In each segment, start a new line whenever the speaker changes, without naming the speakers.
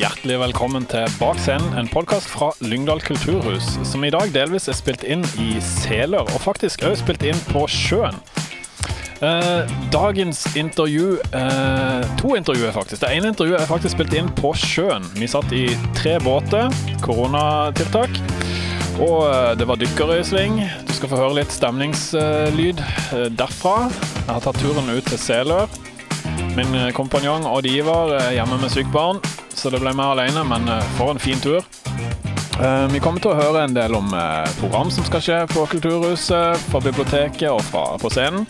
hjertelig velkommen til Bak scenen, en podkast fra Lyngdal kulturhus, som i dag delvis er spilt inn i seler, og faktisk òg spilt inn på sjøen. Eh, dagens intervju eh, To intervjuer, faktisk. Det ene intervjuet er faktisk spilt inn på sjøen. Vi satt i tre båter, koronatiltak. Og eh, det var dykkere i sving. Du skal få høre litt stemningslyd eh, derfra. Jeg har tatt turen ut til Selør. Min eh, kompanjong Odd Ivar er hjemme med sykt barn, så det ble meg alene, men eh, for en fin tur. Eh, Vi kommer til å høre en del om eh, program som skal skje på Kulturhuset, på biblioteket og fra, på scenen.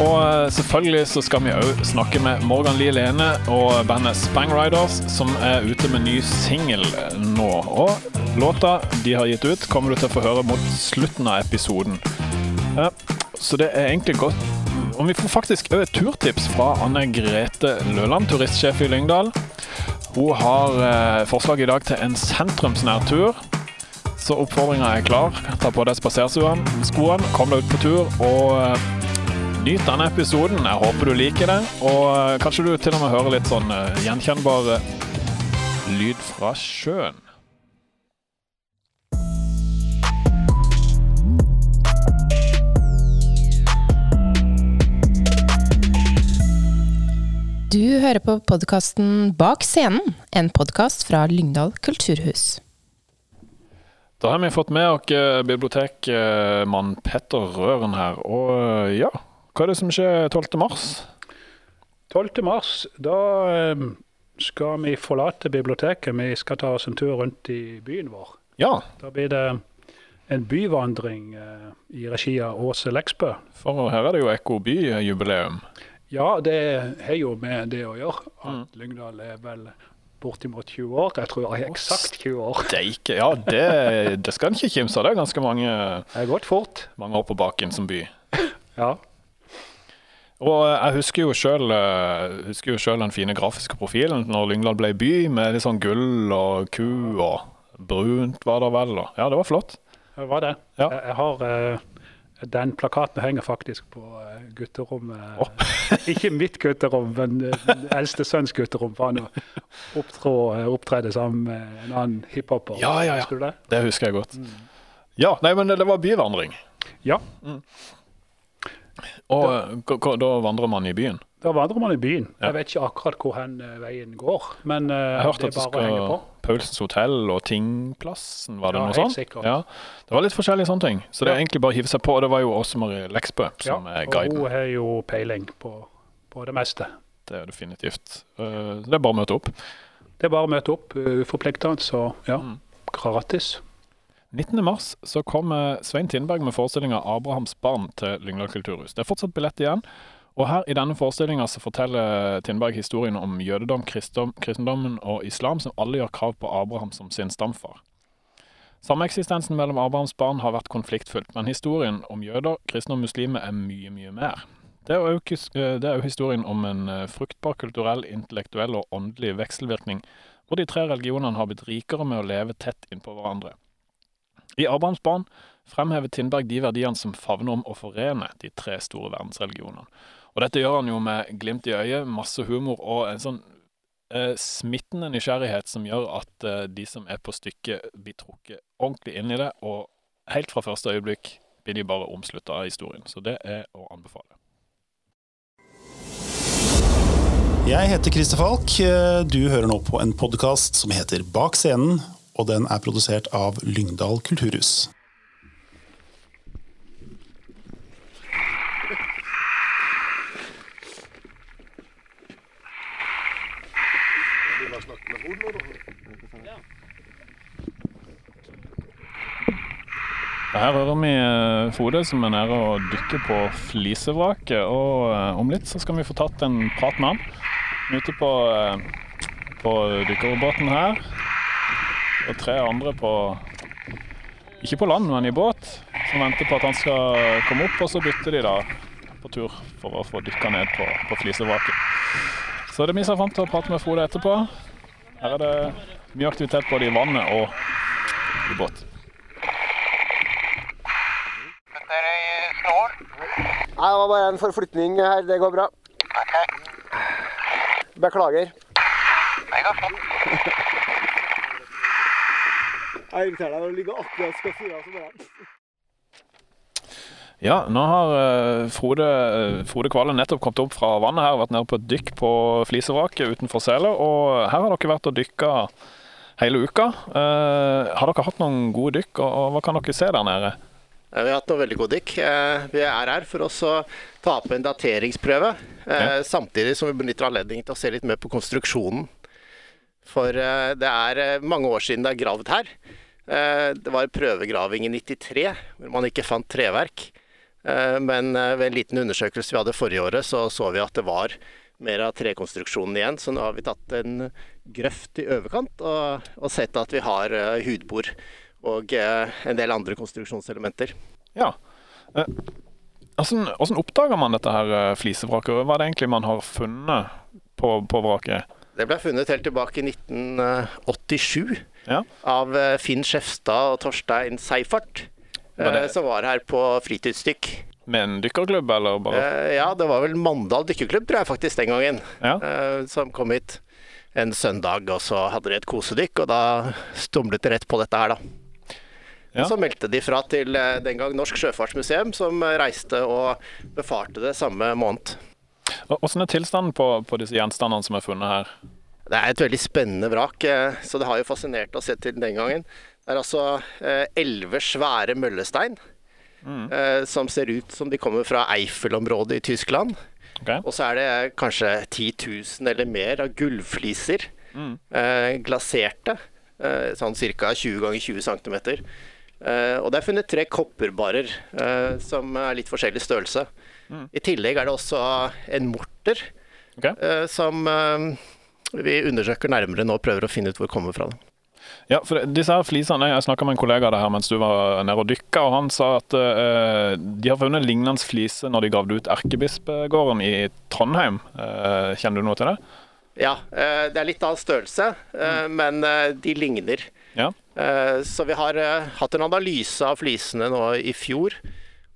Og selvfølgelig så skal vi òg snakke med Morgan Lie Lene og bandet Spang Riders, som er ute med ny singel nå. Og låta de har gitt ut, kommer du til å få høre mot slutten av episoden. Så det er egentlig godt. Og vi får faktisk òg et turtips fra Anne Grete Løland, turistsjef i Lyngdal. Hun har eh, forslag i dag til en sentrumsnær tur. Så oppfordringa er klar. Ta på deg spaserskoene, kom deg ut på tur og eh, nyt denne episoden. Jeg håper du liker det. Og eh, kanskje du til og med hører litt sånn gjenkjennbar lyd fra sjøen.
Du hører på podkasten Bak scenen, en podkast fra Lyngdal kulturhus.
Da har vi fått med oss eh, bibliotekmann Petter Røren her. Og eh, ja, hva er det som skjer 12. mars?
12. mars, da eh, skal vi forlate biblioteket. Vi skal ta oss en tur rundt i byen vår.
Ja,
Da blir det en byvandring eh, i regi av Åse Leksbø.
for her er det jo Ekko by-jubileum.
Ja, det har jo med det å gjøre at Lyngdal er vel bortimot 20 år. Jeg tror jeg er eksakt 20 år.
Steike, ja, det, det skal en ikke kimse av. Det er ganske mange,
har gått fort.
mange år på baken som by.
Ja.
Og jeg husker jo selv, husker jo selv den fine grafiske profilen når Lyngdal ble by, med litt sånn gull og ku og brunt var det vel. Ja, det var flott.
Det var det.
Ja.
Jeg, jeg har eh, Den plakaten henger faktisk på gutterommet. gutterommet. Ikke mitt gutterom, men eh, eldste sønns gutterom. For han å opptrede opptredde sammen med en annen hiphoper.
Ja, ja, ja.
Husker du det?
Det husker jeg godt. Ja, nei, men det var byvandring.
Ja.
Og k- da vandrer man i byen.
Da vandrer man i byen.
Ja.
Jeg vet ikke akkurat hvor hen eh, veien går, men eh,
Jeg hørte
det
at det
bare
skal
på.
Paulsens hotell og Tingplassen, var det
Ja,
noe sånt?
sikkert.
Ja, det var litt forskjellige sånne ting. Så det er egentlig bare å hive seg på. Og det var jo Åse Marie Leksbø som
Ja,
er
og hun har jo peiling på, på det meste.
Det er definitivt. Eh, Det er bare å møte opp.
Det er bare å møte opp, uforpliktende, så ja,
Mm.
gratis.
19. mars så kommer Svein Tindberg med forestillinga 'Abrahams barn' til Lyngdal kulturhus. Det er fortsatt billett igjen. Og her i denne forestillinga forteller Tindberg historien om jødedom, kristendom, kristendommen og islam, som alle gjør krav på Abraham som sin stamfar. Sameksistensen mellom Abrahams barn har vært konfliktfullt, men historien om jøder, kristne og muslimer er mye, mye mer. Det er his- eh, historien om en eh, fruktbar kulturell, intellektuell og åndelig vekselvirkning, hvor de tre religionene har blitt rikere med å leve tett innpå hverandre. I barn fremhever Tindberg de verdiene som favner om å forene de tre store verdensreligionene. Og dette gjør han jo med glimt i øyet, masse humor og en sånn eh, smittende nysgjerrighet som gjør at eh, de som er på stykket, blir trukket ordentlig inn i det, og helt fra første øyeblikk blir de bare omslutta av historien. Så det er å anbefale.
Jeg heter Christer Falk. Du hører nå på en podkast som heter Bak scenen, og den er produsert av Lyngdal kulturhus.
Her hører vi eh, Frode som er nede og dykker på flisevraket. Og eh, om litt så skal vi få tatt en prat med han. Ute på, eh, på dykkerbåten her. Og tre andre på Ikke på land, men i båt. Som venter på at han skal komme opp, og så bytter de da på tur for å få dykka ned på, på flisevraket. Så det er vi ser fram til å prate med Frode etterpå. Her er det mye aktivitet både i vannet og i båt.
Nei, det var bare en forflytning her. Det går bra. Beklager.
Det går fint.
Jeg inviterer deg til å ligge akkurat skal fyre av så bare
Ja, nå har eh, Frode, eh, Frode Kvale nettopp kommet opp fra vannet her, vært nede på et dykk på flisevraket utenfor Sele. Og her har dere vært og dykka hele uka. Eh, har dere hatt noen gode dykk, og, hva kan dere se der nede?
Vi har hatt noe veldig god dykk. Vi er her for oss å ta opp en dateringsprøve, eh,
Ja.
samtidig som vi benytter anledningen til å se litt mer på konstruksjonen. For det er mange år siden det er gravd her. Eh, Det var prøvegraving i 93, hvor man ikke fant treverk. Eh, Men eh, ved en liten undersøkelse vi hadde forrige året, så så vi at det var mer av trekonstruksjonen igjen. Så nå har vi tatt en grøft i overkant og, og sett at vi har hudbord og en del andre konstruksjonselementer.
Ja. Hvordan, hvordan oppdager man dette her flisevraket? Hva er det egentlig man har funnet på, på vraket?
Det ble funnet helt tilbake i 1987
Ja.
av eh, Finn Skjefstad og Torstein Seifert,
det-
eh, som var her på fritidsdykk.
Med en dykkerklubb, eller bare
Eh, Ja, det var vel Mandal dykkerklubb, tror jeg faktisk, den gangen,
Ja.
som kom hit en søndag, og så hadde de et kosedykk, og da stumlet de rett på dette her, da.
Ja.
Så meldte de fra til den gang Norsk Sjøfartsmuseum, som reiste og befarte det samme måned.
Hvordan er tilstanden på, på disse gjenstandene som er funnet her?
Det er et veldig spennende vrak, eh, så det har jo fascinert oss helt til den gangen. Det er altså eh, elleve svære møllestein mm. som ser ut som de kommer fra Eifel-området i Tyskland.
Okay.
Og så er det kanskje 10 000 eller mer av gullfliser, mm. glaserte, eh, sånn ca. 20 ganger 20 cm. Eh, og det er funnet tre kopperbarer eh, som er litt forskjellig størrelse. I tillegg er det også en morter
Ok.
eh, som eh, vi undersøker nærmere nå og prøver å finne ut hvor det kommer fra. det.
Ja, for disse her flisene, Jeg snakka med en kollega av det her mens du var nede og dykka, og han sa at uh, de har funnet lignende flise når de gravde ut Erkebispegården i Trondheim. Uh, kjenner du noe til det?
Ja, uh, det er litt annen størrelse, mm. men de ligner.
Ja.
Eh, Så vi har hatt en analyse av flisene nå i fjor.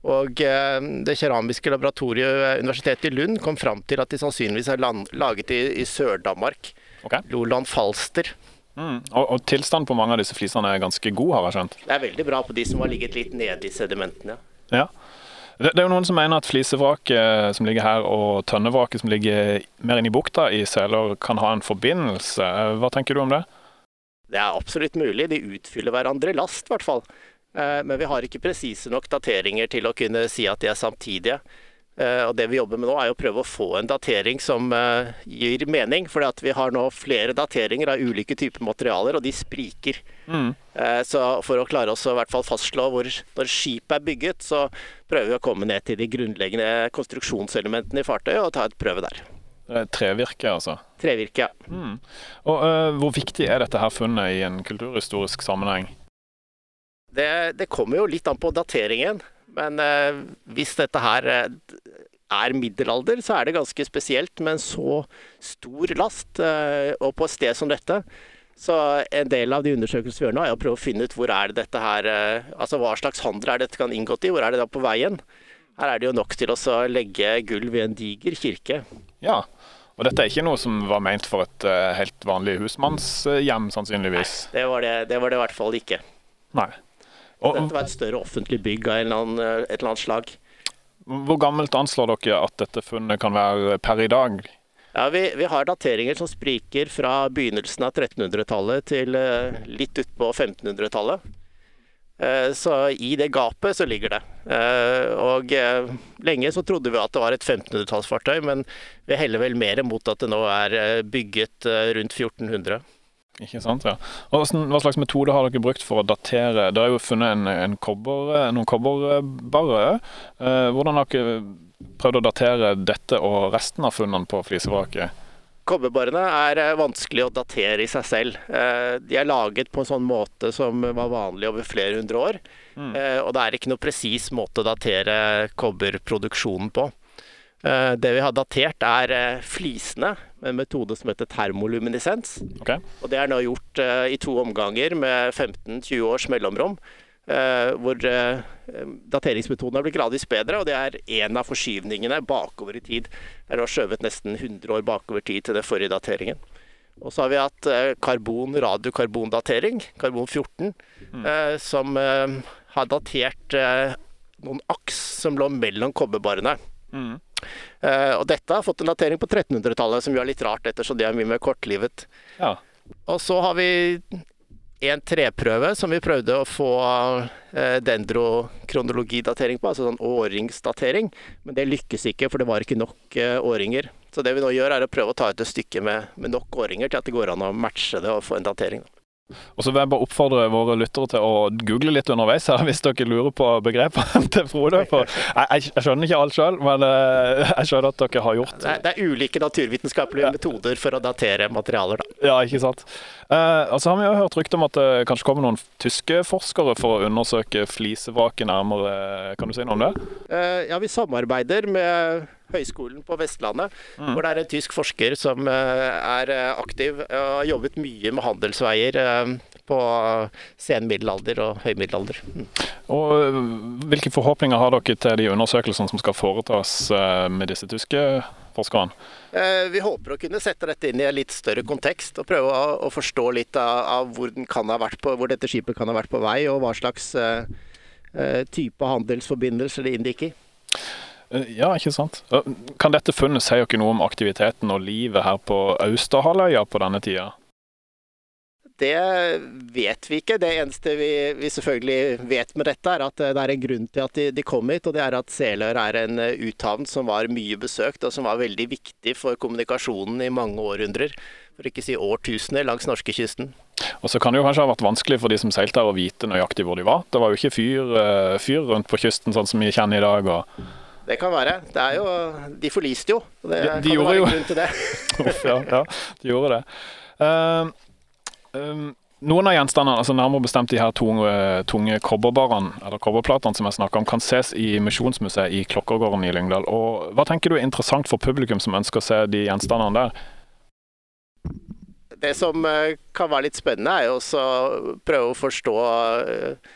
Og eh, det keramiske laboratoriet ved Universitetet i Lund kom fram til at de sannsynligvis er land, laget i, i Sør-Danmark.
Okay.
Loland Falster.
Mm. Og, og tilstanden på mange av disse flisene er ganske god, har jeg skjønt.
Det er veldig bra på de som har ligget litt nede i sedimentene.
Ja. Det, det er jo noen som mener at flisevraket som ligger her og tønnevraket som ligger mer inne i bukta i Seler, kan ha en forbindelse. Eh, Hva tenker du om det?
Det er absolutt mulig. De utfyller hverandre i last, i hvert fall. Eh, Men vi har ikke presise nok dateringer til å kunne si at de er samtidige. Eh, Og det vi jobber med nå, er å prøve å få en datering som eh, gir mening. For vi har nå flere dateringer av ulike typer materialer, og de spriker.
Mm.
Så for å klare oss å i hvert fall fastslå hvor når skipet er bygget, så prøver vi å komme ned til de grunnleggende konstruksjonselementene i fartøyet og ta et prøve der.
Er trevirke, altså.
Trevirke, ja.
Mm. Og uh, hvor viktig er dette her funnet i en kulturhistorisk sammenheng?
Det, det kommer jo litt an på dateringen. Men eh, hvis dette her eh, er middelalder, så er det ganske spesielt med en så stor last. eh, og på et sted som dette. Så en del av de undersøkelsene vi gjør nå, er å prøve å finne ut hvor er det dette her Altså hva slags handel er dette kan inngått i? Hvor er det da på veien? Her er det jo nok til å legge gulv i en diger kirke.
Ja. Og dette er ikke noe som var ment for et helt vanlig husmannshjem, sannsynligvis.
Det var det, det var det i hvert fall ikke.
Nei.
Dette var et større offentlig bygg av annen, eh, et eller annet slag.
hvor gammelt anslår dere at dette funnet kan være per i dag?
Ja, vi, vi har dateringer som spriker fra begynnelsen av 1300-tallet til eh, litt utpå 1500-tallet. Eh, Så i det gapet så ligger det. Og lenge så trodde vi at det var et 1500-tallsfartøy, men vi heller vel mer mot at det nå er bygget rundt 1400.
Ikke sant, ja. Og Hva slags metode har dere brukt for å datere? Dere har jo funnet en, en kobber, noen kobberbarre. Eh, hvordan har dere prøvd å datere dette og resten av funnene på flisevraket?
Kobberbarene er eh, vanskelig å datere i seg selv. Eh, De er laget på en sånn måte som var vanlig over flere hundre år. Mm. Og det er ikke noe presis måte å datere kobberproduksjonen på. Eh, Det vi har datert er eh, flisene en metode som heter termoluminescens.
Okay.
Og det er nå gjort uh, i to omganger med 15-20 års mellomrom. Uh, hvor uh, dateringsmetoden har blitt gradvis bedre, og det er en av forskyvningene bakover i tid. Det er nå skjøvet nesten 100 år bakover tid til den forrige dateringen. Og så har vi hatt uh, karbon, radiokarbondatering, karbon 14, eh, som eh, har datert eh, noen aks som lå mellom kobberbarene.
Mm.
Eh, og dette har fått en datering på 1300-tallet, som er litt rart, ettersom det er mye mer kortlivet.
Ja.
Og så har vi en treprøve som vi prøvde å få eh, dendrokronologidatering på, altså sånn årringsdatering. Men det lykkes ikke, for det var ikke nok eh, årringer. Så det vi nå gjør, er å prøve å ta ut et stykke med, med nok årringer til at det går an å matche det og få en datering.
Og så vil jeg bare oppfordre våre lyttere til å google litt underveis her, hvis dere lurer på begrepene til Frode. For jeg, jeg, skjønner ikke alt sjøl, men eh, jeg skjønner at dere har gjort
Det er, det er ulike naturvitenskapelige metoder for å datere materialer, da.
Ja, ikke sant. Eh, og så har vi jo hørt rykte om at det kanskje kommer noen tyske forskere for å undersøke flisevraket nærmere. Kan du si noe om det?
Eh, Ja, vi samarbeider med Høgskolen på Vestlandet, hvor det er en tysk forsker som eh, er eh, aktiv og har jobbet mye med handelsveier på på senmiddelalder og høymiddelalder. Mm.
Og eh, hvilke forhåpninger har dere til de undersøkelsene som skal foretas eh, med disse tyske forskerne?
Eh, Vi håper å kunne sette dette inn i en litt større kontekst og prøve å, forstå litt av, hvor, den kan ha vært på, hvor dette skipet kan ha vært på vei, og hva slags eh, eh, type handelsforbindelser det inngikk i.
Eh, Ja, ikke sant. Kan dette funnet si dere noe om aktiviteten og livet her på Austerhalvøya på denne tida?
Det vet vi ikke. Det eneste vi, vi selvfølgelig vet med dette, er at eh, det er en grunn til at de, de kom hit. Og det er at Selør er en eh, uthavn som var mye besøkt, og som var veldig viktig for kommunikasjonen i mange århundrer. For ikke si årtusener langs norskekysten.
Og så kan det jo kanskje ha vært vanskelig for de som seilte her å vite nøyaktig hvor de var. Det var jo ikke fyr, fyr rundt på kysten sånn som vi kjenner i dag. og
Det kan være. Det er jo De forliste jo. Det
de
kan
gjorde jo-
det.
Ja, ja, de gjorde det. Um, um, noen av gjenstandene, altså nærmere bestemt de her tunge, tunge kobberbarene, eller kobberplatene som jeg snakker om, kan ses i Misjonsmuseet i Klokkergården i Lyngdal. Og hva tenker du er interessant for publikum som ønsker å se de gjenstandene der?
Det som eh, kan være litt spennende, er jo også å prøve å forstå eh,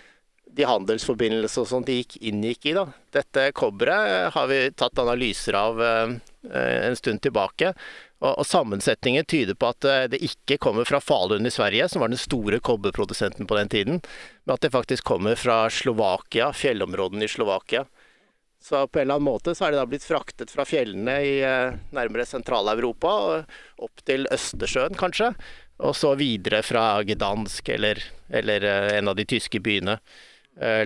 de handelsforbindelser som de gikk, inngikk i. da. Dette kobberet har vi tatt analyser av eh, en stund tilbake. Og, Sammensetningen tyder på at eh, det ikke kommer fra Falun i Sverige, som var den store kobberprodusenten på den tiden, men at det faktisk kommer fra Slovakia, fjellområdene i Slovakia. Så på en eller annen måte så er det da blitt fraktet fra fjellene i eh, nærmere Sentral-Europa opp til Østersjøen, kanskje. Og så videre fra Gdansk eller, eller en av de tyske byene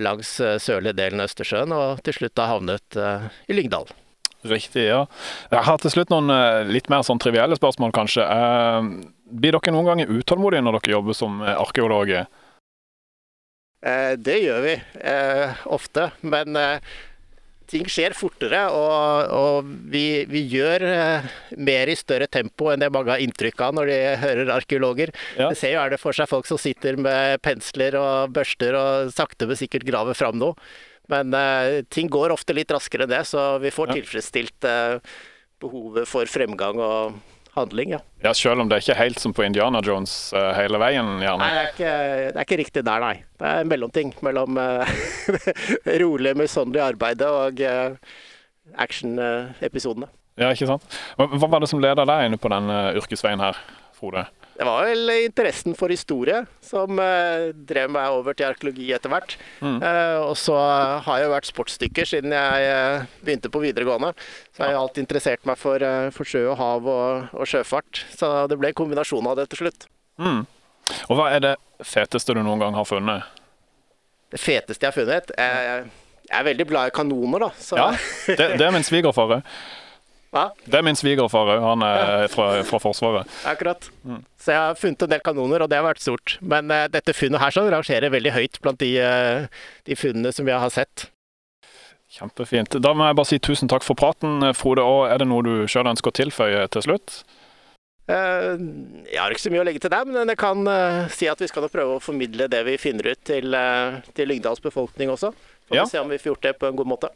langs eh, sørlige delen av Østersjøen, og til slutt da havnet eh, i Lyngdal.
Riktig, ja. Jeg har til slutt noen eh, litt mer sånn trivielle spørsmål, kanskje. Eh, blir dere noen ganger utålmodige når dere jobber som eh, arkeologer?
Eh, det gjør vi eh, ofte, men eh, ting skjer fortere, og, og vi, vi gjør eh, mer i større tempo enn det mange har inntrykk av når de hører arkeologer.
Ja.
Det ser jo er det for seg folk som sitter med pensler og børster og sakte, men sikkert graver fram noe. Men uh, ting går ofte litt raskere enn det, så vi får
Ja.
tilfredsstilt uh, behovet for fremgang og handling. ja.
Ja, Selv om det er ikke helt som på Indiana Jones uh, hele veien, gjerne?
Nei, det er, ikke, det er ikke riktig der, nei. Det er en mellomting mellom uh, rolig, møysommelig arbeid og uh, action-episodene.
Ja, ikke sant? Hva, hva var det som leda deg inne på denne yrkesveien her, Frode?
Det var vel interessen for historie som eh, drev meg over til arkeologi etter hvert. Eh, og så har jeg jo vært sportsdykker siden jeg eh, begynte på videregående. Så har jeg alltid interessert meg for, for sjø og hav og, og sjøfart. Så det ble en kombinasjon av det til slutt.
Mm. Og hva er det feteste du noen gang har funnet?
Det feteste jeg har funnet Jeg, jeg er veldig glad i kanoner, da. Så,
Ja, det, det er min svigerfar òg.
Hva?
Det er min svigerfar òg. Han er fra, fra Forsvaret.
Akkurat. Så jeg har funnet en del kanoner, og det har vært stort. Men uh, dette funnet her sånn rangerer veldig høyt blant de, uh, de funnene som vi har sett.
Kjempefint. Da må jeg bare si tusen takk for praten, Frode. Og er det noe du sjøl ønsker å tilføye til slutt?
Eh, jeg har ikke så mye å legge til der, men jeg kan eh, si at vi skal prøve å formidle det vi finner ut til, uh, til Lyngdals befolkning også. Får
Ja.
vi se om vi får gjort det på en god måte.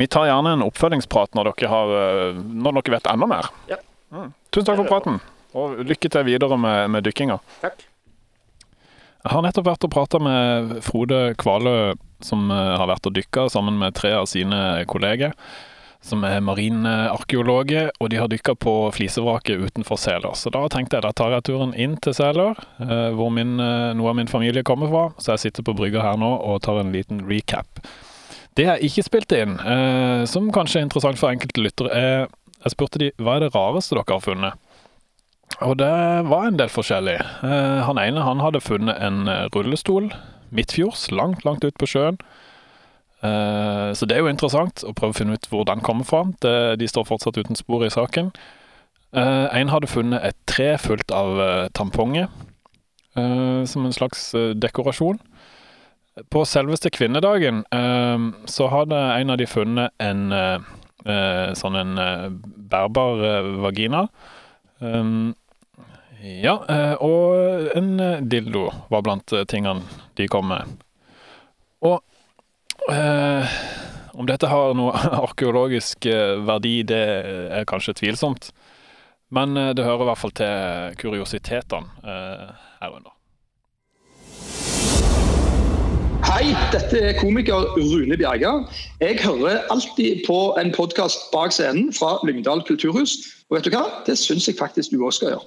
Vi tar gjerne en oppfølgingsprat når dere, har, eh, når dere vet enda mer.
Ja.
Mm. Tusen takk for praten, og lykke til videre med, med dykkinga.
Takk.
Jeg har nettopp vært og prata med Frode Kvalø, som eh, har vært og dykka sammen med tre av sine kolleger. Som er marinearkeologer, og de har dykka på flisevraket utenfor Seler. Så da tenkte jeg da tar jeg turen inn til Seler, eh, hvor min, eh, noe av min familie kommer fra. Så jeg sitter på brygga her nå og tar en liten recap. Det jeg ikke spilte inn, eh, som kanskje er interessant for enkelte lyttere, er Jeg spurte de hva er det rareste dere har funnet. Og det var en del forskjellig. Han ene han hadde funnet en rullestol midtfjords, langt, langt ut på sjøen. Eh, så det er jo interessant å prøve å finne ut hvor den kommer fra. De står fortsatt uten spor i saken. Eh, en hadde funnet et tre fullt av eh, tamponger som en slags dekorasjon. På selveste kvinnedagen så hadde en av de funnet en sånn en bærbar vagina. Ja, og en dildo var blant tingene de kom med. Og eh, om dette har noe arkeologisk eh, verdi, det er kanskje tvilsomt. Men eh, det hører i hvert fall til kuriositetene eh, herunder.
Hei, dette er komiker Rune Bjerga. Jeg hører alltid på en podkast bak scenen fra Lyngdal kulturhus. Og vet du hva? Det syns jeg faktisk du òg skal gjøre.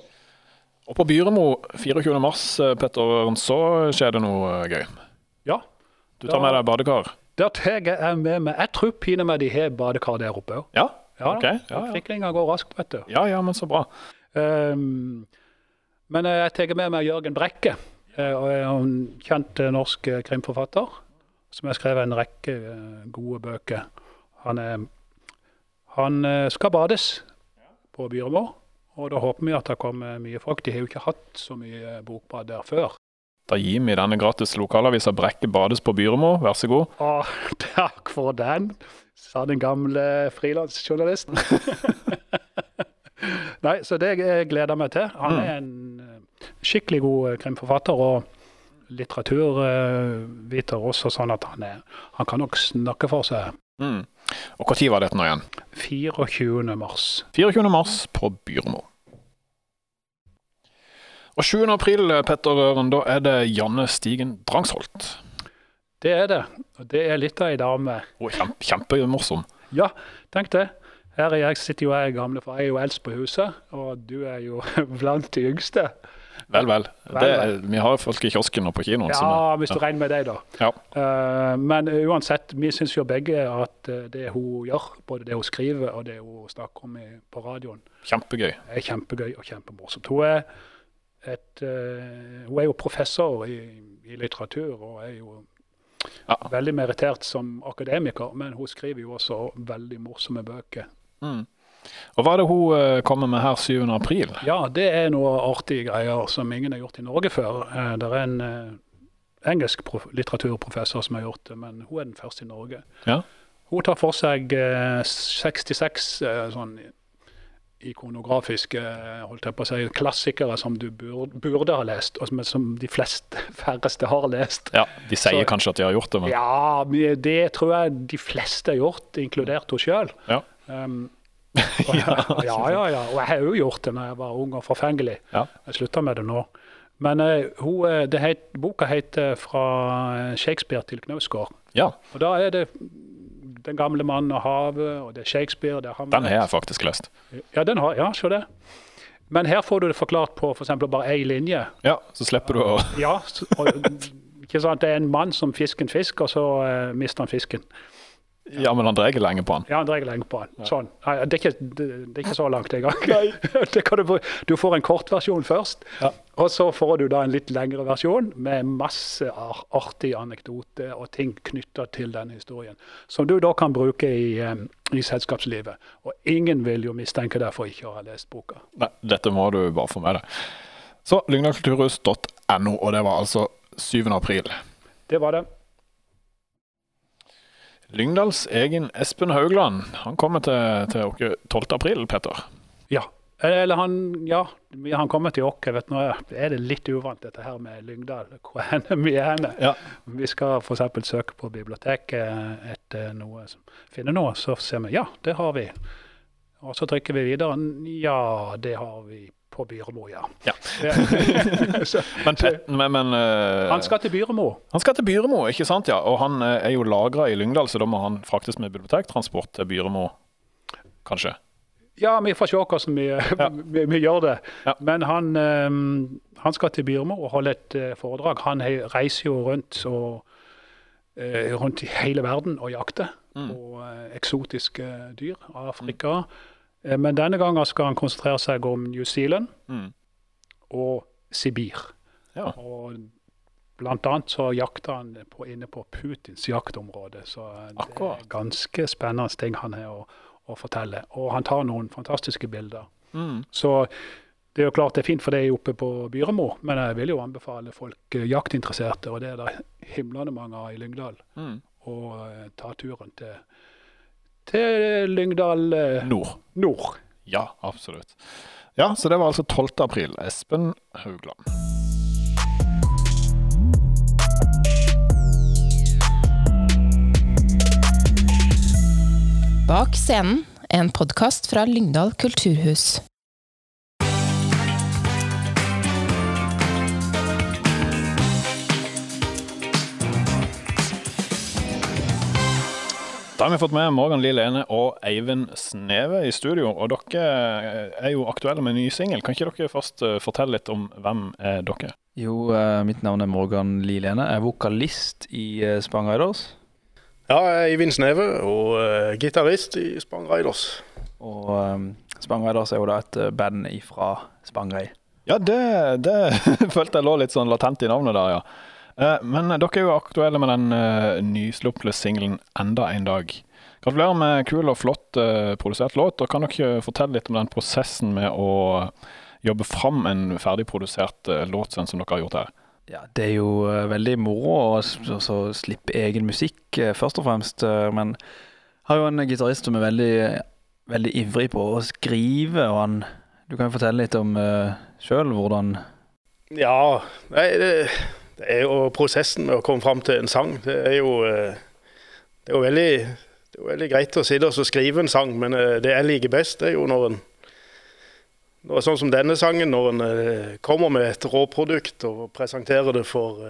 Og på Byremo 24. mars, eh, Petter, så skjer det noe gøy.
Ja.
Du tar med deg badekar.
Der tar jeg med meg Jeg tror pinadø meg de har badekar der oppe òg.
Ja?
Ja,
okay. ja.
Fiklinga går raskt, vet du.
Ja, ja, men så bra.
Um, men eh, jeg tar med meg Jørgen Brekke, eh, er en kjent eh, norsk eh, krimforfatter som har skrevet en rekke eh, gode bøker. Han, er, han eh, skal bades på Byremo, og da håper vi at det kommer mye folk. De har jo ikke hatt så mye bokbad der før.
Da gir vi denne gratis lokalavisa Brekke bades på Byremo, vær så god.
Å, takk for den, sa den gamle frilansjournalisten. Nei, så det jeg gleder meg til. Han er en eh, skikkelig god eh, krimforfatter og litteraturviter også, sånn at han, er, han kan nok snakke for seg.
Mm. Og når var dette nå igjen?
24. mars.
24. mars på Byremo. Og 7. april, Petter Røren, da er det Janne Stigen Drangsholt.
Det er det. Og det er litt av ei dame.
Hun er kjempe, kjempemorsom.
Ja, tenk det. Her er jeg, sitter jo jeg gamle, for jeg er jo eldst på huset, og du er jo blant de yngste.
Vel, vel.
Vel,
Det,
vel.
vi har folk i kiosken og på kinoen.
Ja,
vi-
hvis du regner med deg, da.
Ja.
Uh, men uansett, vi syns jo begge at eh, det hun gjør, både det hun skriver og det hun snakker om på radioen,
Kjempegøy.
er kjempegøy og kjempemorsomt. Hun er, et, uh, hun er jo professor i, i litteratur og er jo
Ja.
veldig merittert som akademiker, men hun skriver jo også veldig morsomme bøker.
Mm. Og hva er det hun eh, kommer med her 7. april?
Ja, det er noe artige greier som ingen har gjort i Norge før. Eh, det er en eh, engelsk litteraturprofessor som har gjort det, men hun er den første i Norge.
Ja.
Hun tar for seg eh, 66 eh, sånn ikonografiske holdt jeg på å si, klassikere som du burde, burde ha lest, og som, som de fleste færreste har lest.
Ja, De sier
Så-
kanskje at de har gjort det, men
Ja, det tror jeg de fleste har gjort, inkludert hun sjøl.
Ja.
Um, og, ja, ja, ja. Og jeg har jo gjort det når jeg var ung og forfengelig.
Ja.
Jeg slutta med det nå. Men uh, hun, det het, boka heter 'Fra Shakespeare til Knausgård'.
ja,
Og da er det Den gamle mannen og havet, og det er Shakespeare det er Hamlet.
den har jeg faktisk lest.
Ja, den har, ja, se det. Men her får du det forklart på f.eks. bare én linje.
Ja, så slipper du å
Ja, og, ikke sant? Det er en mann som fisker en fisk, og så uh, mister han fisken.
Ja, men han dreier lenge på han.
Ja, han dreier lenge på han. Sånn. Det, er ikke, det, det er ikke så langt engang. det kan du, du får en kort versjon først,
Ja.
og så får du da en litt lengre versjon med masse ar artige anekdoter og ting knytta til den historien. Som du da kan bruke i, i selskapslivet. Og ingen vil jo mistenke deg for ikke å ha lest boka.
Nei, dette må du bare få med deg. Så lyngdalkulturhus.no, og det var altså 7. april.
Det var det.
Lyngdals egen Espen Haugland, han kommer til, til oss 12. april, Petter.
Ja. Eller han Ja, han kommer til oss. Vet nå er det litt uvant dette her med Lyngdal. Hvor henne vi er henne.
Ja.
Vi skal f.eks. søke på biblioteket etter noe, som- finner noe, så ser vi ja, det har vi. Og så trykker vi videre. Ja, det har vi på Byremo, ja.
Ja.
så,
Men, men, men uh,
han skal til Byremo.
han skal til Byremo, ikke sant? ja? Og han eh, er jo lagra i Lyngdal, så da må han fraktes med bibliotektransport til Byremo. kanskje?
Ja, vi får se hvordan vi, vi, vi gjør det.
Ja.
Men han, um, han skal til Byrmo og holde et uh, foredrag. Han he, reiser jo rundt, og, uh, rundt i hele verden og jakter
Mm.
på uh, eksotiske dyr. Afrika. Eh, men denne gangen skal han konsentrere seg om New Zealand
Mm.
og Sibir.
Ja.
Og blant annet så jakter han på, inne på Putins jaktområde. Så Akkurat. det er ganske spennende ting han har å, å fortelle. Og han tar noen fantastiske bilder.
Mm.
Så det er jo klart det er fint for deg oppe på Byremo, men jeg vil jo anbefale folk eh, jaktinteresserte, og det er det himlende mange av i Lyngdal,
Mm.
å eh, ta turen til, til Lyngdal eh,
Nord.
nord.
Ja, absolutt. Ja, så det var altså 12. april. Espen Haugland.
Bak scenen, en podkast fra Lyngdal kulturhus.
Da har vi fått med Morgan Lie Lene og Eivind Sneve i studio. Og dere er jo aktuelle med en ny singel. Kan ikke dere først eh, fortelle litt om hvem er dere?
Jo, eh, mitt navn er Morgan Lillene. Jeg er vokalist i uh, Spang Riders.
Ja, jeg er Eivind Sneve og uh, gitarist i Spang Riders.
Og um, Spang Riders er jo da et eh, band ifra Spangereid.
Ja, det, det følte jeg lå litt sånn latent i navnet der, ja. Eh, Men dere er jo aktuelle med den uh, nyslupne singelen 'Enda en dag'. Gratulerer med kul og flott eh, produsert låt. og Kan dere fortelle litt om den prosessen med å jobbe fram en ferdigprodusert uh, låt sånn som dere har gjort her?
Ja, det er jo eh, veldig moro å s- så, så slippe egen musikk, eh, først og fremst. eh, men har jo en gitarist som er veldig, veldig ivrig på å skrive, og han Du kan jo fortelle litt om uh, sjøl hvordan
Ja, nei, det, det er jo prosessen med å komme fram til en sang. Det er jo, eh, det er jo veldig, det er veldig greit å sitte og skrive en sang, men eh, det jeg liker best, det er jo når en når, Sånn som denne sangen, når en eh, kommer med et råprodukt og presenterer det for,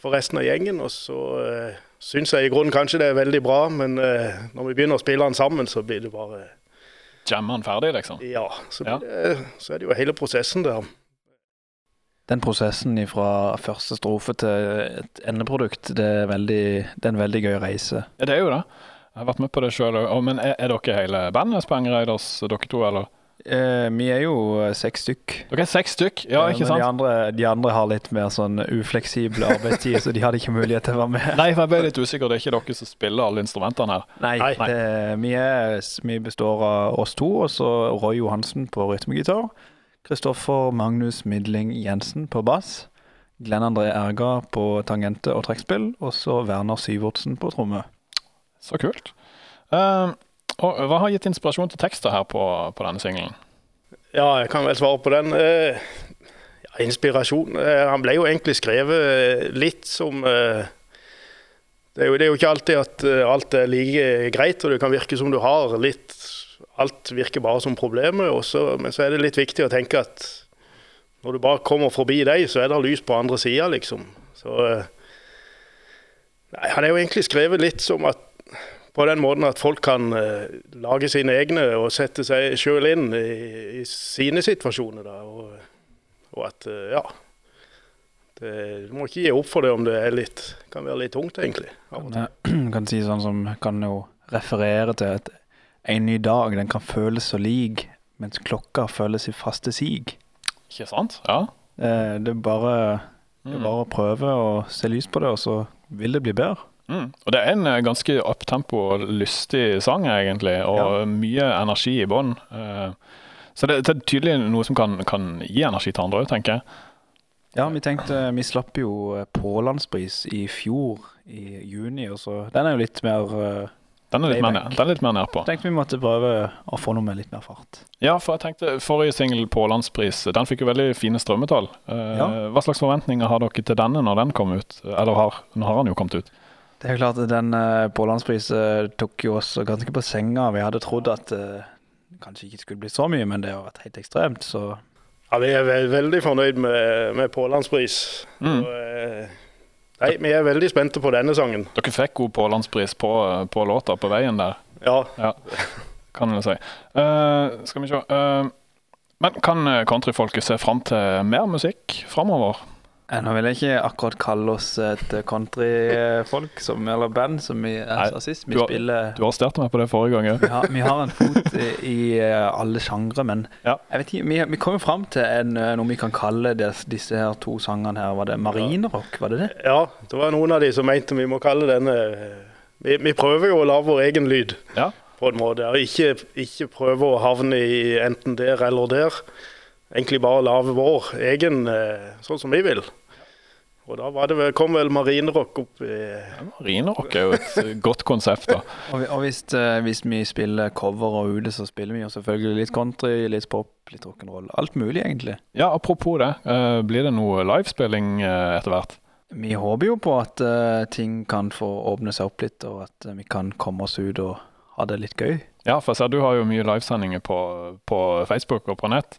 for resten av gjengen. Og så uh, syns jeg i grunnen kanskje det er veldig bra, men når vi begynner å spille den sammen, så blir det bare
Jammer den ferdig, liksom?
Ja. Så,
Ja.
blir Det, så er det jo hele prosessen der.
Den prosessen fra første strofe til et endeprodukt, det er, veldig, det er en veldig gøy reise.
Ja, det er jo det. Jeg har vært med på det sjøl òg. Men er, er dere hele bandet Spang Raiders, dere to, eller?
Eh, vi er jo eh, seks stykk.
Dere er seks stykk, ja,
Eh,
ikke
men
sant?
De andre, de andre har litt mer sånn ufleksible arbeidstid, så de hadde ikke mulighet til å være med.
Nei, for jeg ble litt usikker. Det er ikke dere som spiller alle instrumentene her.
Nei,
Nei.
Det, vi, er, vi består av oss to, og så Roy Johansen på rytmegitar. Kristoffer Magnus Midling Jensen på bass. Glenn André Erga på tangente og trekkspill. Og så Werner Syvertsen på tromme.
Så kult. Uh, og hva har gitt inspirasjon til tekster her på, på denne singelen?
Ja, jeg kan vel svare på den. Uh, ja, inspirasjon. uh, han ble jo egentlig skrevet eh, litt som det, er jo, det er jo ikke alltid at alt er like greit, og det kan virke som du har litt Alt virker bare som problemet, Også, men så er det litt viktig å tenke at når du bare kommer forbi deg, så er det lys på andre sida, liksom. Så eh, Nei, han er jo egentlig skrevet litt som at på den måten at folk kan eh, lage sine egne og sette seg sjøl inn i, i sine situasjoner. Da, og, og at, eh, ja det, Du må ikke gi opp for det om det litt, kan være litt tungt, egentlig.
Kan, kan si sånn som Kan jo referere til at en ny dag, den kan føles så lik, mens klokka føles i faste sig.
Ikke sant? Ja.
Eh, Det er bare, det er
Mm.
bare å prøve å se lys på det, og så vil det bli bedre.
Mm. Og det er en eh, ganske uptempo og lystig sang, egentlig, og mye energi i bånn. Eh, så det, det er tydelig noe som kan, kan gi energi til andre òg, tenker jeg.
Ja, vi tenkte Vi slapp jo Pålandspris i fjor, i juni, og så Den er jo litt mer
Den er litt mer, den er litt mer nedpå.
Tenkte vi måtte prøve å få noe med litt mer fart.
Ja, for jeg tenkte forrige singel på landspris, den fikk jo veldig fine strømmetall. Eh,
Ja.
Hva slags forventninger har dere til denne når den kom ut? Eller har, nå har den jo kommet ut.
Det er klart at Den uh, Pålandspris eh, tok jo oss ganske på senga. Vi hadde trodd at det kanskje ikke skulle bli så mye, men det har vært helt ekstremt. Så
Ja, Vi er veldig fornøyd med, med Pålandspris.
Mm.
Og, eh, nei, vi er veldig spente på denne sangen.
Dere fikk god pålandspris på, på låta på veien der.
Ja,
Ja. kan en si. Uh, skal vi se Uh, Men kan countryfolket se fram til mer musikk framover?
Eh, Nå vil jeg ikke akkurat kalle oss et countryfolk, eller band, som vi
Nei,
sa sist. Vi
du har-
spiller
Du arresterte meg på det forrige gang
vi
òg.
har, vi har en fot i, i eh, alle sjangre, men
Ja.
jeg vet ikke, vi, vi kom jo fram til en, eh, noe vi kan kalle des, disse her to sangene her. Var det marinerock, var det det?
Ja, det var noen av de som mente vi må kalle denne eh, Vi, vi prøver jo å lage vår egen lyd,
Ja.
på en måte. Og ikke, ikke prøve å havne i enten der eller der. Egentlig bare lage vår egen, eh, sånn som vi vil. Og da var det vel, kom vel marinerock opp i
Marinerock er jo et eh, godt konsept, da.
Og, og hvis, eh, hvis vi spiller cover og ute, så spiller vi jo selvfølgelig litt country, litt pop, litt rock'n'roll. Alt mulig, egentlig.
Ja, apropos det. eh, blir det noe livespilling etter hvert?
Vi håper jo på at ting kan få åpne seg opp litt, og at vi kan komme oss ut og ha det litt gøy.
Ja, for jeg ser du har jo mye livesendinger på, på Facebook og på nett.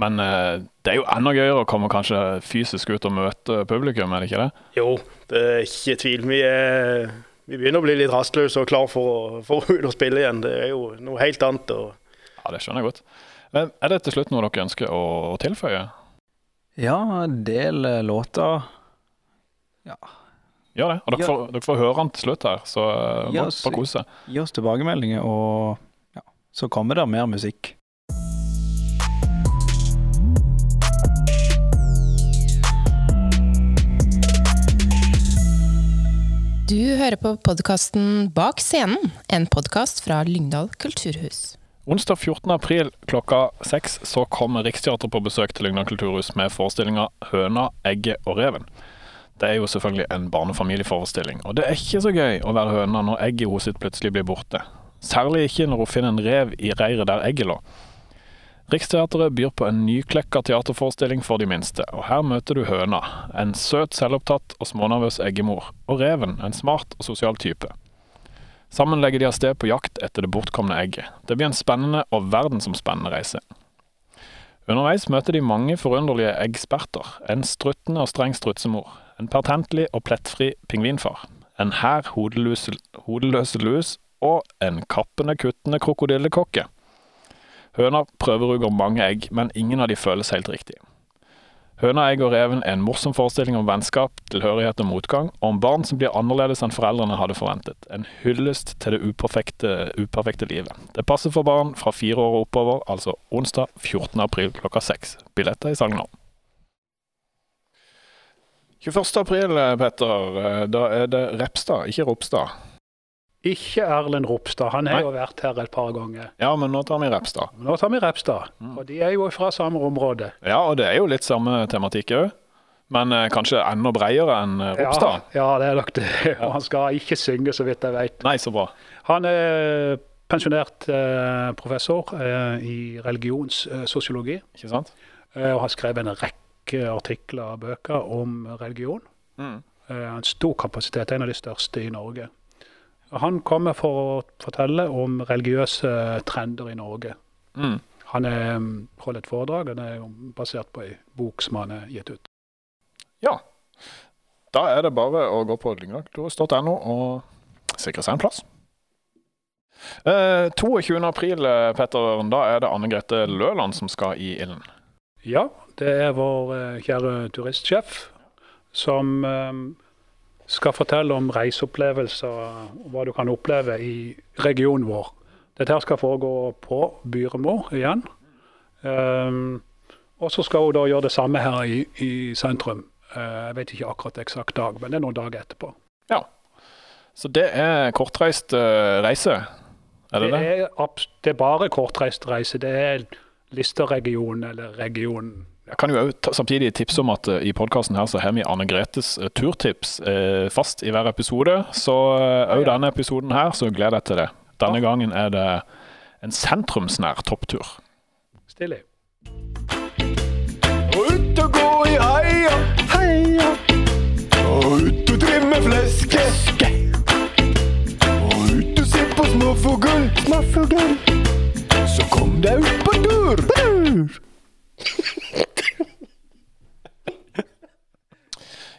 Men eh, det er jo enda gøyere å komme kanskje fysisk ut og møte publikum, er det ikke det?
Jo, det er ikke tvil. Vi, er, vi begynner å bli litt rastløse og klar for for å ut og spille igjen. Det er jo noe helt annet. Og
Ja, det skjønner jeg godt. Men er det til slutt noe dere ønsker å, å tilføye?
Ja, en del eh, låter Ja.
Gjør det. Og dere,
Ja.
får, dere får høre den til slutt her, så
Ja,
bare, kos seg.
Gi oss tilbakemeldinger, og ja, så kommer det mer musikk.
Du hører på podkasten Bak scenen, en podkast fra Lyngdal kulturhus.
Onsdag 14. april klokka seks så kommer Riksteatret på besøk til Lyngdal kulturhus med forestillinga 'Høna, egget og reven'. Det er jo selvfølgelig en barnefamilieforestilling, og det er ikke så gøy å være høna når egget sitt plutselig blir borte. Særlig ikke når hun finner en rev i reiret der egget lå. Riksteatret byr på en nyklekka teaterforestilling for de minste, og her møter du høna, en søt, selvopptatt og smånervøs eggemor, og reven, en smart og sosial type. Sammen legger de av sted på jakt etter det bortkomne egget. Det blir en spennende og verdensomspennende reise. Underveis møter de mange forunderlige eggsperter. En struttende og streng strutsemor. En pertentlig og plettfri pingvinfar. En hær hodeløse, lus og en kappende, kuttende krokodillekokke. Høna prøverugger mange egg, men ingen av de føles helt riktig. Høna, egg og reven er en morsom forestilling om vennskap, tilhørighet og motgang, og om barn som blir annerledes enn foreldrene hadde forventet. En hyllest til det uperfekte, uperfekte livet. Det passer for barn fra fire år og oppover, altså onsdag 14. april klokka seks. Billetter i salg nå. 21. april, eh, Petter, eh, da er det Repstad, ikke Ropstad.
Ikke Erlend Ropstad, han har
Nei.
jo vært her et par ganger.
Ja, men nå tar vi Repstad.
Nå tar vi Repstad, og de er jo fra samme område.
Ja, og det er jo litt samme tematikk òg, men eh, kanskje enda bredere enn eh, Ropstad.
Ja, ja, det er nok det. Og han skal ikke synge, så vidt jeg vet.
Nei, så bra.
Han er pensjonert eh, professor eh, i religionssosiologi,
Ikke sant?
eh, og har skrevet en rekke artikler og bøker om religion.
Mm.
Eh, en stor kapasitet, en av de største i Norge. Han kommer for å fortelle om religiøse trender i Norge.
Mm.
Han er, mm, holder et foredrag, og det er basert på ei bok som han har gitt ut.
Ja. Da er det bare å gå på lyngdalkulturhus.no og sikre seg en plass. Eh, 22. april, eh, Petter, da er det Anne Grete Løland som skal i ilden.
Ja, det er vår eh, kjære turistsjef som eh, skal fortelle om reiseopplevelser, og hva du kan oppleve i regionen vår. Dette her skal foregå på Byremo igjen. Um, og så skal hun da gjøre det samme her i, i sentrum. Uh, jeg vet ikke akkurat eksakt dag, men det er noen dager etterpå.
Ja, Så det er kortreist uh, reise, er det det?
er, det er bare kortreist reise. Det er Listerregionen eller regionen.
Jeg kan jo samtidig tipse om at eh, i podkasten her så har vi Anne Gretes eh, turtips eh, fast i hver episode. Så òg denne episoden her, så gleder jeg til det. Denne gangen er det en sentrumsnær topptur.
Stilig.
Ut og gå i heia, heia. Og ut og trimme fleske. Og ut og se på småfugl, småfugl. Så kom deg ut på tur, tur.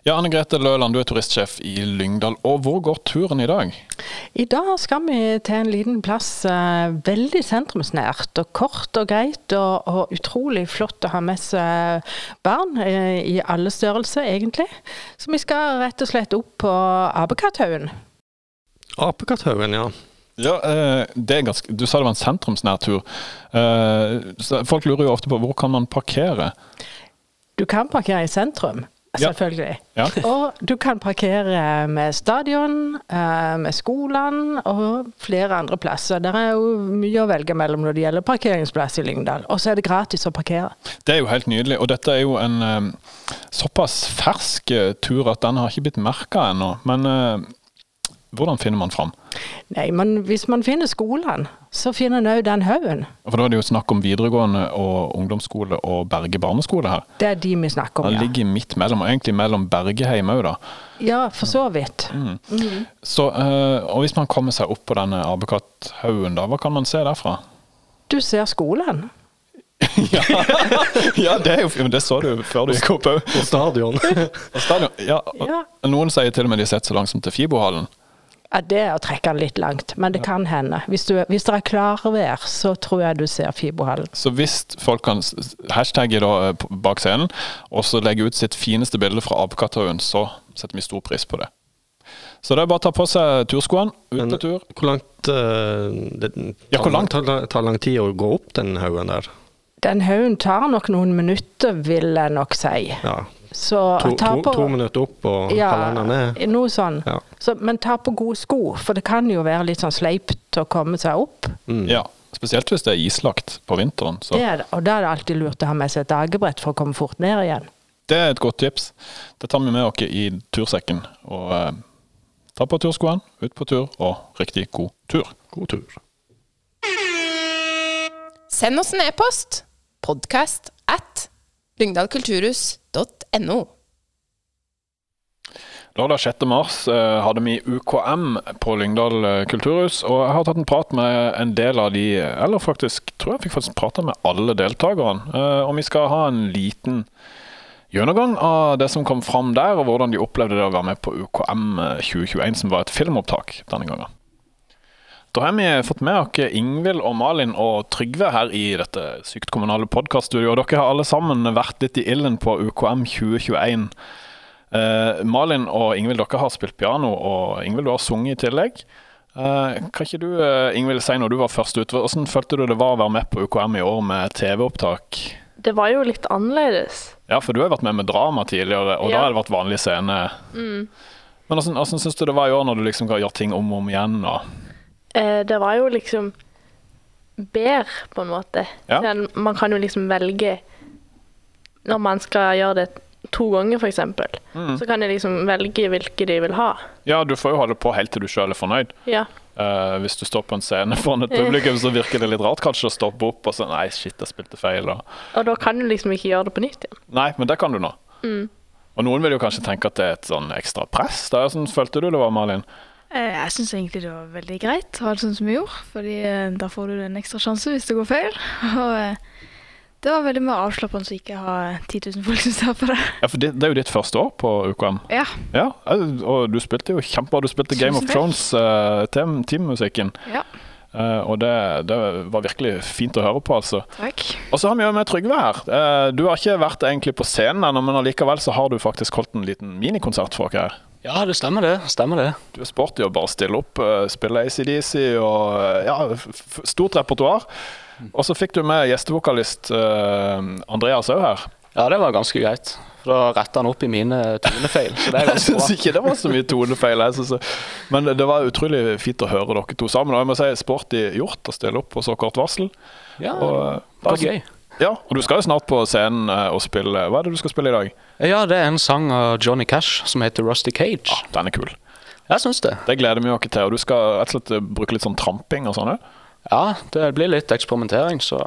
Ja, Anne Grete Løland, du er turistsjef i Lyngdal. Og hvor går turen i dag?
I dag skal vi til en liten plass eh, veldig sentrumsnært og kort og greit, og, og utrolig flott å ha med seg barn eh, i alle størrelser, egentlig. Så vi skal rett og slett opp på Apekatthaugen.
Apekatthaugen, ja.
Ja, eh, det er ganske, Du sa det var en sentrumsnær tur. Folk lurer jo ofte på hvor kan man parkere.
Du kan parkere i sentrum. Selvfølgelig.
Ja.
Og du kan parkere med stadion, eh, med skolen og flere andre plasser. Det er jo mye å velge mellom når det gjelder parkeringsplass i Lyngdal. Og så er det gratis å parkere.
Det er jo helt nydelig. Og dette er jo en eh, såpass fersk eh, tur at den har ikke blitt merka ennå. Men hvordan finner man fram?
Nei, men hvis man finner skolene, så finner en òg den haugen.
For da er det jo snakk om videregående og ungdomsskole og Berge barneskole her.
Det er de vi snakker om, ja.
Den ligger midt mellom, og egentlig mellom Bergeheim òg, da.
Ja, for så vidt.
Mm.
Mm.
Så, eh, og hvis man kommer seg opp på denne Abekatt-haugen, da, hva kan man se derfra?
Du ser skolen.
ja, det, er jo, det så du før du gikk opp òg.
Og stadion.
Og stadion. Ja, og,
Ja.
Noen sier til og med de har sett så langt som til Fibohallen.
Ja, det er å trekke den litt langt, men det kan hende. Hvis, du, hvis det er klarvær, så tror jeg du ser Fibohallen.
Så hvis folk kan hashtagge da eh, bak scenen, og så legge ut sitt fineste bilde fra Apekatthaugen, så setter vi stor pris på det. Så det er bare å ta på seg turskoene, ut på tur.
hvor langt uh, det
Ja, hvor langt?
tar, tar lang tid å gå opp den haugen der?
Den haugen tar nok noen minutter, vil jeg nok si.
Ja.
Så
To,
ta
to,
på
to minutter opp og halvannen ned?
noe sånn.
Ja.
Så, men ta på gode sko, for det kan jo være litt sånn sleipt å komme seg opp.
Mm.
Ja, spesielt hvis det er islagt på vinteren. Så
Det er det. Og da er det alltid lurt å ha med seg et dagebrett for å komme fort ned igjen.
det er et godt tips. Det tar vi med oss i tursekken. Og eh, ta på turskoene, ut på tur, og riktig god tur.
God tur.
Send oss en e-post. Podkast at lyngdalkulturhus.no.
Lørdag 6. mars eh, hadde vi UKM på Lyngdal eh, kulturhus, og jeg har tatt en prat med en del av de, eller faktisk tror jeg fikk faktisk prata med alle deltakerne. Eh, og vi skal ha en liten gjennomgang av det som kom fram der, og hvordan de opplevde det å være med på UKM eh, 2021, som var et filmopptak denne gangen. Da har vi fått med oss Ingvild og Malin og Trygve her i dette sykt kommunale podkaststudioet. Dere har alle sammen vært litt i ilden på UKM 2021. Eh, Malin og Ingvild, dere har spilt piano, og Ingvild, du har sunget i tillegg. Eh, kan ikke du, eh, Ingvild, si når du var først ute, hvordan følte du det var å være med på UKM i år med TV-opptak?
Det var jo litt annerledes.
Ja, for du har vært med med drama tidligere, og da har det vært vanlig scene.
Mm.
Men hvordan, hvordan syns du det var i år, når du liksom kan gjøre ting om og om igjen? Og...
Eh, det var jo liksom bedre, på en måte.
Ja.
Men Man kan jo liksom velge Når man skal gjøre det to ganger, f.eks.,
Mm.
så kan de liksom velge hvilke de vil ha.
Ja, du får jo holde på helt til du sjøl er fornøyd.
Ja.
Uh, hvis du står på en scene foran et publikum, så virker det litt rart kanskje å stoppe opp og si Nei, shit, jeg spilte feil. Og...
Og da kan du liksom ikke gjøre det på nytt igjen.
Nei, men det kan du nå.
Mm.
Og noen vil jo kanskje tenke at det er et sånn ekstra press. Da. sånn, følte du det var, Malin?
Eh, Jeg syns egentlig det var veldig greit å ha det sånn som vi gjorde, fordi eh, da får du en ekstra sjanse hvis det går feil. Og eh, det var veldig mer avslappende å ikke ha 10 000 folk som ser på det.
Ja, for det, det er jo ditt første år på UKM.
Ja.
Ja, og du spilte jo kjempebra. Du spilte Game of
Thrones-teammusikken.
Thrones, uh.
Ja.
Eh, og det, det var virkelig fint å høre på, altså.
Takk.
Og så har vi jo med Trygve her. Eh, du har ikke vært egentlig på scenen ennå, men allikevel så har du faktisk holdt en liten minikonsert for oss her.
Ja, det stemmer det. Stemmer det.
Du er sporty og bare stille opp, eh, spille ACDC og ja, stort repertoar. Og så fikk du med gjestevokalist Andreas òg her.
Ja, det var ganske greit. For da retta han opp i mine tonefeil. Så det er
Jeg syns ikke det var så mye tonefeil. Men det var utrolig fint å høre dere to sammen. Og jeg må si sporty gjort å stille opp på så kort varsel.
Ja,
og, eh,
det var gøy.
Ja, og du skal jo snart på scenen eh, og spille Hva er det du skal spille i dag?
Ja, det er en sang av Johnny Cash som heter Rusty Cage.
Den er kul.
Jeg syns det.
Det gleder vi oss til. Og du skal rett og slett eh, bruke litt sånn tramping og sånn òg?
Ja, det blir litt eksperimentering, så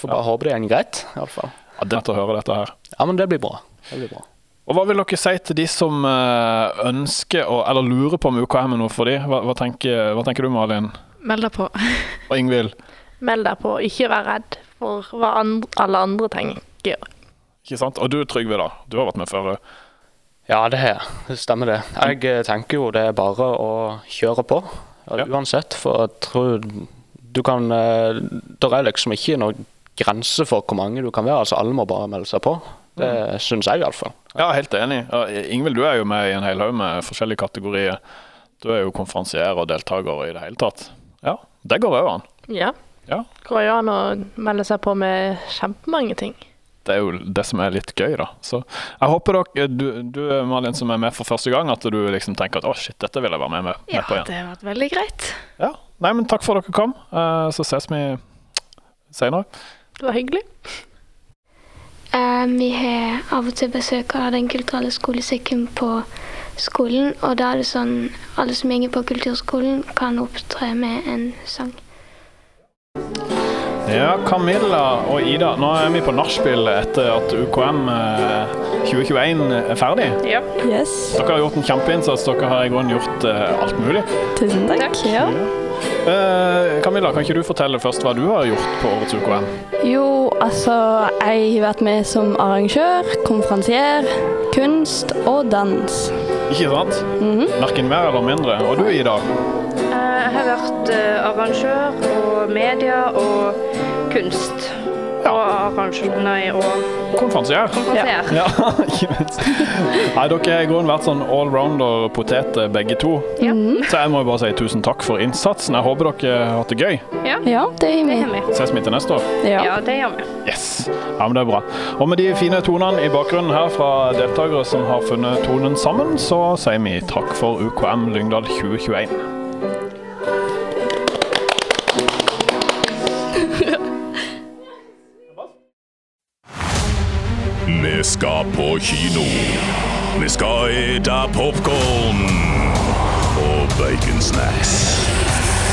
får bare håpe det går greit. iallfall.
Ja, det er å høre dette her.
Ja, men det blir bra. Det blir bra.
Og Hva vil dere si til de som eh, ønsker å, eller lurer på om UKM er noe for dem? Hva, hva, tenker, hva tenker du, Malin?
Meld deg på.
Og Ingvild?
Meld deg på, ikke vær redd for hva andre, alle andre tenker.
Ikke sant? Og du Trygve, da. Du har vært med før.
Ja, det har jeg. Det stemmer det. Jeg eh, tenker jo det er bare å kjøre på. Ja, Uansett, for jeg tror du kan eh, Det er liksom ikke noen grense for hvor mange du kan være. altså Alle må bare melde seg på. Det mm. syns jeg iallfall.
Ja, helt enig. Ingvild, du er jo med i en hel haug med forskjellige kategorier. Du er jo konferansier og deltaker i det hele tatt. Ja, det går òg an.
Ja. ja. Går jo an å melde seg på med kjempemange ting
det er jo det som er litt gøy, da. Så jeg håper dere, du, du Malin, som er med for første gang, at du liksom tenker at å, shit, dette vil jeg være med, med, med
ja,
på igjen.
Ja, det har vært veldig greit.
Ja. Nei, men takk for at dere kom. Uh, så ses vi senere.
Det var hyggelig.
Uh, vi har av og til besøk av Den kulturelle skolesekken på skolen. Og da er det sånn alle som går på kulturskolen, kan opptre med en sang.
Ja, Camilla og Ida, nå er vi på nachspiel etter at UKM 2021 eh, er ferdig.
Ja.
Yes.
Dere har gjort en kjempeinnsats. Dere har i grunnen gjort eh, alt mulig.
Tusen takk. Ja.
Uh, Camilla, kan ikke du fortelle først hva du har gjort på årets UKM?
Jo, altså jeg har vært med som arrangør, konferansier, kunst og dans.
Ikke sant?
Mm -hmm.
Verken mer eller mindre. Og du, Ida?
Jeg har vært arrangør og media og kunst. Ja. Og arrangement og
Konferansier.
Konferansier.
Ja. ikke minst. Nei, dere har i grunnen vært sånn allrounder-potet begge to.
Ja.
Så jeg må jo bare si tusen takk for innsatsen. Jeg håper dere har hatt det gøy.
Ja,
ja det gjør
vi.
Ses vi til neste år?
Ja. ja, det gjør vi.
Yes. Ja, men det er bra. Og med de fine tonene i bakgrunnen her fra deltakere som har funnet tonen sammen, så sier vi takk for UKM Lyngdal 2021.
Vi skal på kino. Vi skal ete popkorn og baconsnacks.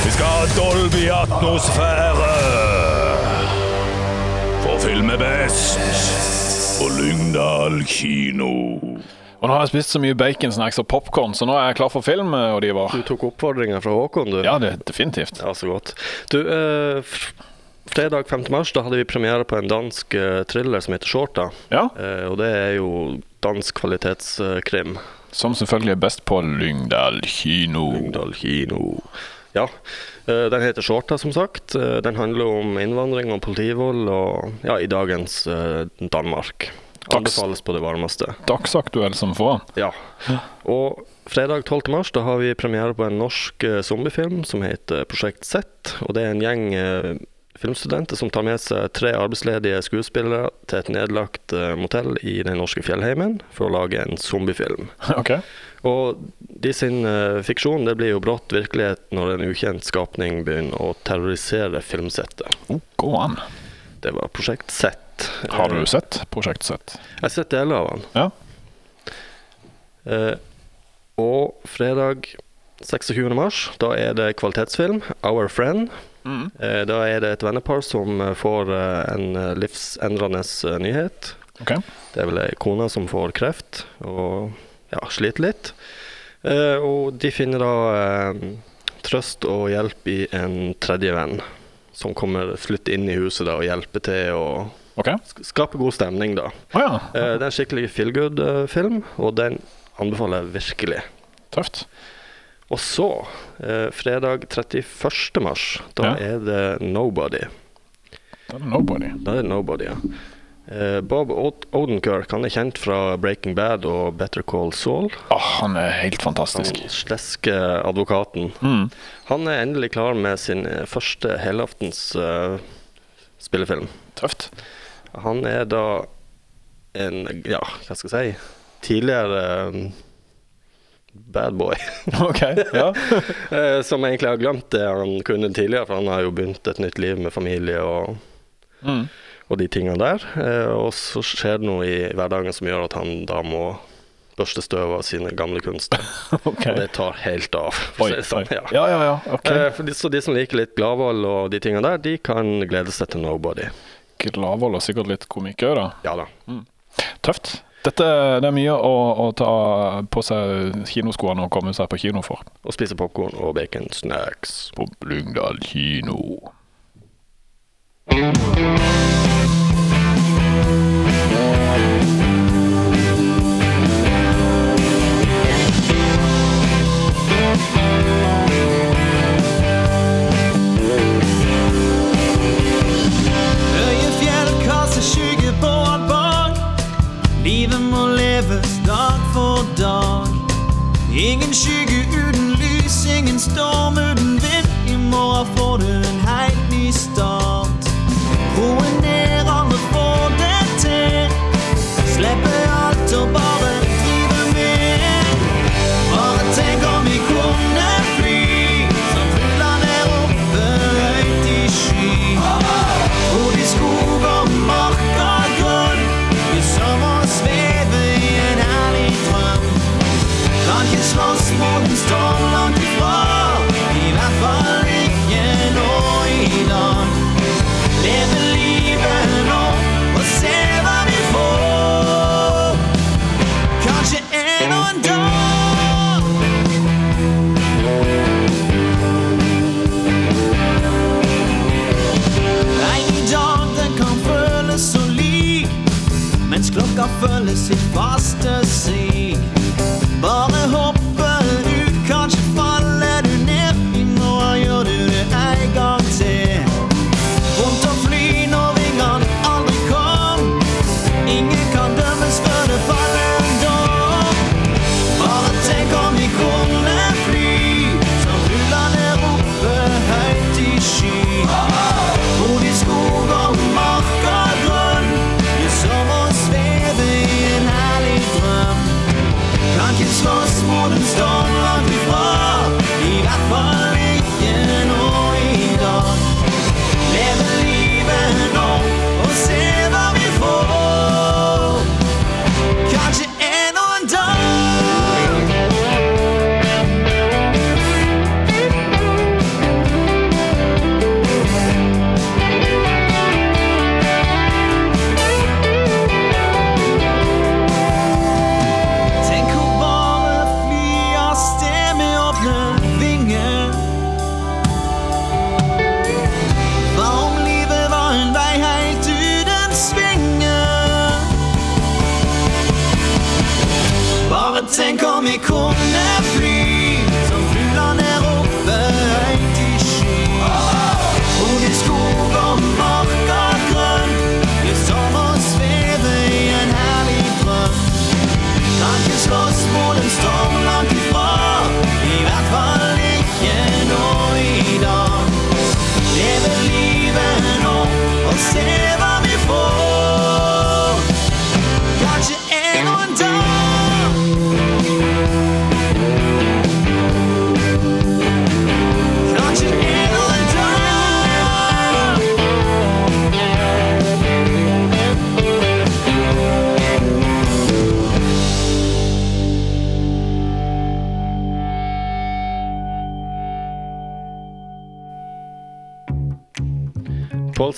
Vi skal ha Dolby-atmosfære. For film er best på Lyngdal kino.
Og nå har jeg spist så mye baconsnacks og popkorn, så nå er jeg klar for film. Oliver.
Du tok oppfordringa fra Håkon, du?
Ja, det, definitivt.
Ja, så godt. Du, eh, fredag 5. mars da hadde vi premiere på en dansk uh, thriller som heter Shorta.
Ja.
Uh, og det er jo dansk kvalitetskrim.
Som selvfølgelig er best på Lyngdal kino.
Lyngdal kino. Ja. den heter Shorta, som sagt. den handler om innvandring og politivold og ja, i dagens Danmark. Anbefales på det varmeste.
Dagsaktuell som få.
Ja. Og fredag 12. mars da har vi premiere på en norsk zombiefilm som heter Prosjekt Z. Og det er en gjeng filmstudenter som tar med seg tre arbeidsledige skuespillere til et nedlagt uh, motell i den norske fjellheimen for å lage en zombiefilm.
Okay.
Og de sin uh, fiksjon det blir jo brått virkelighet når en ukjent skapning begynner å terrorisere filmsettet.
Oh.
Det var Prosjekt Z.
Har du sett Prosjekt Z?
Jeg har sett deler av den.
Ja.
Og fredag 26. mars, da er det kvalitetsfilm, 'Our Friend'.
Mm.
Eh, da er det et vennepar som eh, får eh, en livsendrende nyhet.
Okay.
Det er vel ei kone som får kreft og ja, sliter litt. Og de finner da trøst og hjelp i en tredje venn som kommer flytte inn i huset da, og hjelper til å
okay.
skape god stemning. da.
Oh, ja.
Det er en skikkelig feel good-film, og den anbefaler jeg virkelig.
Tøft.
Og så, eh, fredag 31. mars, da ja. er det Nobody.
Da er det Nobody.
Da er det Nobody, ja. Eh, Bob Odenkirk han er kjent fra Breaking Bad og Better Call Saul.
Oh, han er helt fantastisk.
Den sleske advokaten.
Mm.
Han er endelig klar med sin eh, første helaftens uh, spillefilm.
Tøft.
Han er da en, ja, hva skal jeg si, tidligere uh, bad boy.
okay, ja.
Eh, som egentlig har glemt det han kunne tidligere, for han har jo begynt et nytt liv med familie og,
mm.
og de tingene der. Eh, og så skjer det noe i hverdagen som gjør at han da må børste støv av sine gamle kunster.
okay.
Og det tar helt av.
Oi,
sånn.
ja. ja, ja, ja. Okay.
Eh, de, så de som liker litt Gladvold og de tingene der, de kan glede seg til Nobody.
Gladvold og sikkert litt komikere?
Ja da.
Mm. Tøft. Dette, det er mye å, å, ta på seg kinoskoene og komme seg på kino for.
Og spise popkorn og baconsnacks.
På Lyngdal kino.
Ingen skygge uten lys, ingen storm uten vind. I morgen får du klokka følger sitt faste sig. Bare hoppe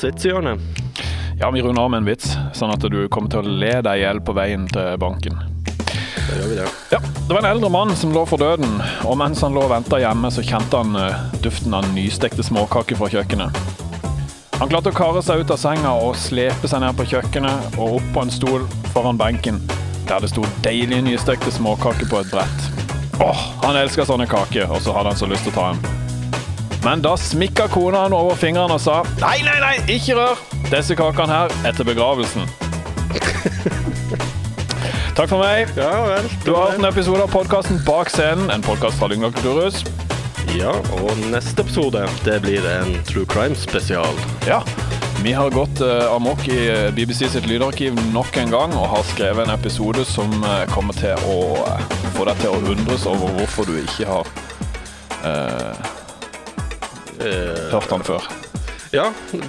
Sitz-hjørne.
Ja, vi runder av med en vits, sånn at du kommer til å le deg i hjel på veien til banken.
Da gjør vi det.
Ja, Det var en eldre mann som lå for døden, og mens han lå og venta hjemme, så kjente han eh, duften av nystekte småkaker fra kjøkkenet. Han klarte å kare seg ut av senga og slepe seg ned på kjøkkenet og opp på en stol foran benken, der det sto deilige nystekte småkaker på et brett. Åh, han elska sånne kaker, og så hadde han så lyst til å ta en. Men da smikka kona han over fingrene og sa Nei, nei, nei, ikke rør! Disse kakene her er til begravelsen. Takk for meg.
Ja vel.
Du har hørt en episode av podkasten Bak scenen, en podkast fra Lyngdal kulturhus.
Ja, og neste episode det blir en True Crime spesial.
Ja, vi har gått uh, amok i eh, BBC sitt lydarkiv nok en gang og har skrevet en episode som uh, kommer til å uh, få deg til å undres over hvorfor du ikke har hørt den før.
Ja,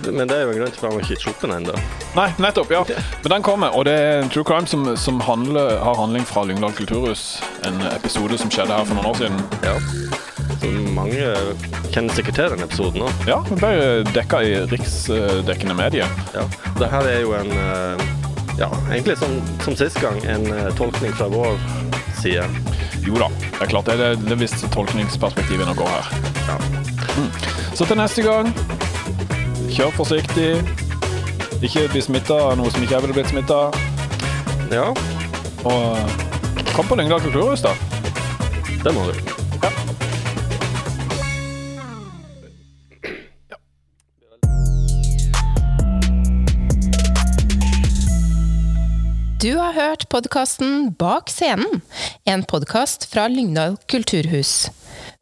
men det er jo en grunn til at han ikke sluppet den ennå.
Nei, nettopp, ja. Men den kommer, og det er en true crime som, som handler, har handling fra Lyngdal kulturhus. En episode som skjedde her for noen år siden.
Ja. Så mange kjenner sikkert til den episoden òg.
Ja, den ble dekka i riksdekkende medier.
Ja. Det her er jo en eh, Ja, egentlig som, som sist gang, en eh, tolkning fra vår side.
Jo da, det er klart det er, det det visst tolkningsperspektivet går her.
Ja.
Mm. Så til neste gang, kjør forsiktig. Ikke bli smitta av noe som ikke jeg ville blitt smitta.
Ja.
Og kom på Lyngdal kulturhus, da.
Det må du.
Ja.
Du har hørt podkasten Bak scenen, en podkast fra Lyngdal kulturhus.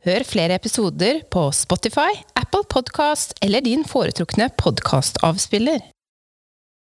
Hør flere episoder på Spotify, Apple Podkast eller din foretrukne podkastavspiller.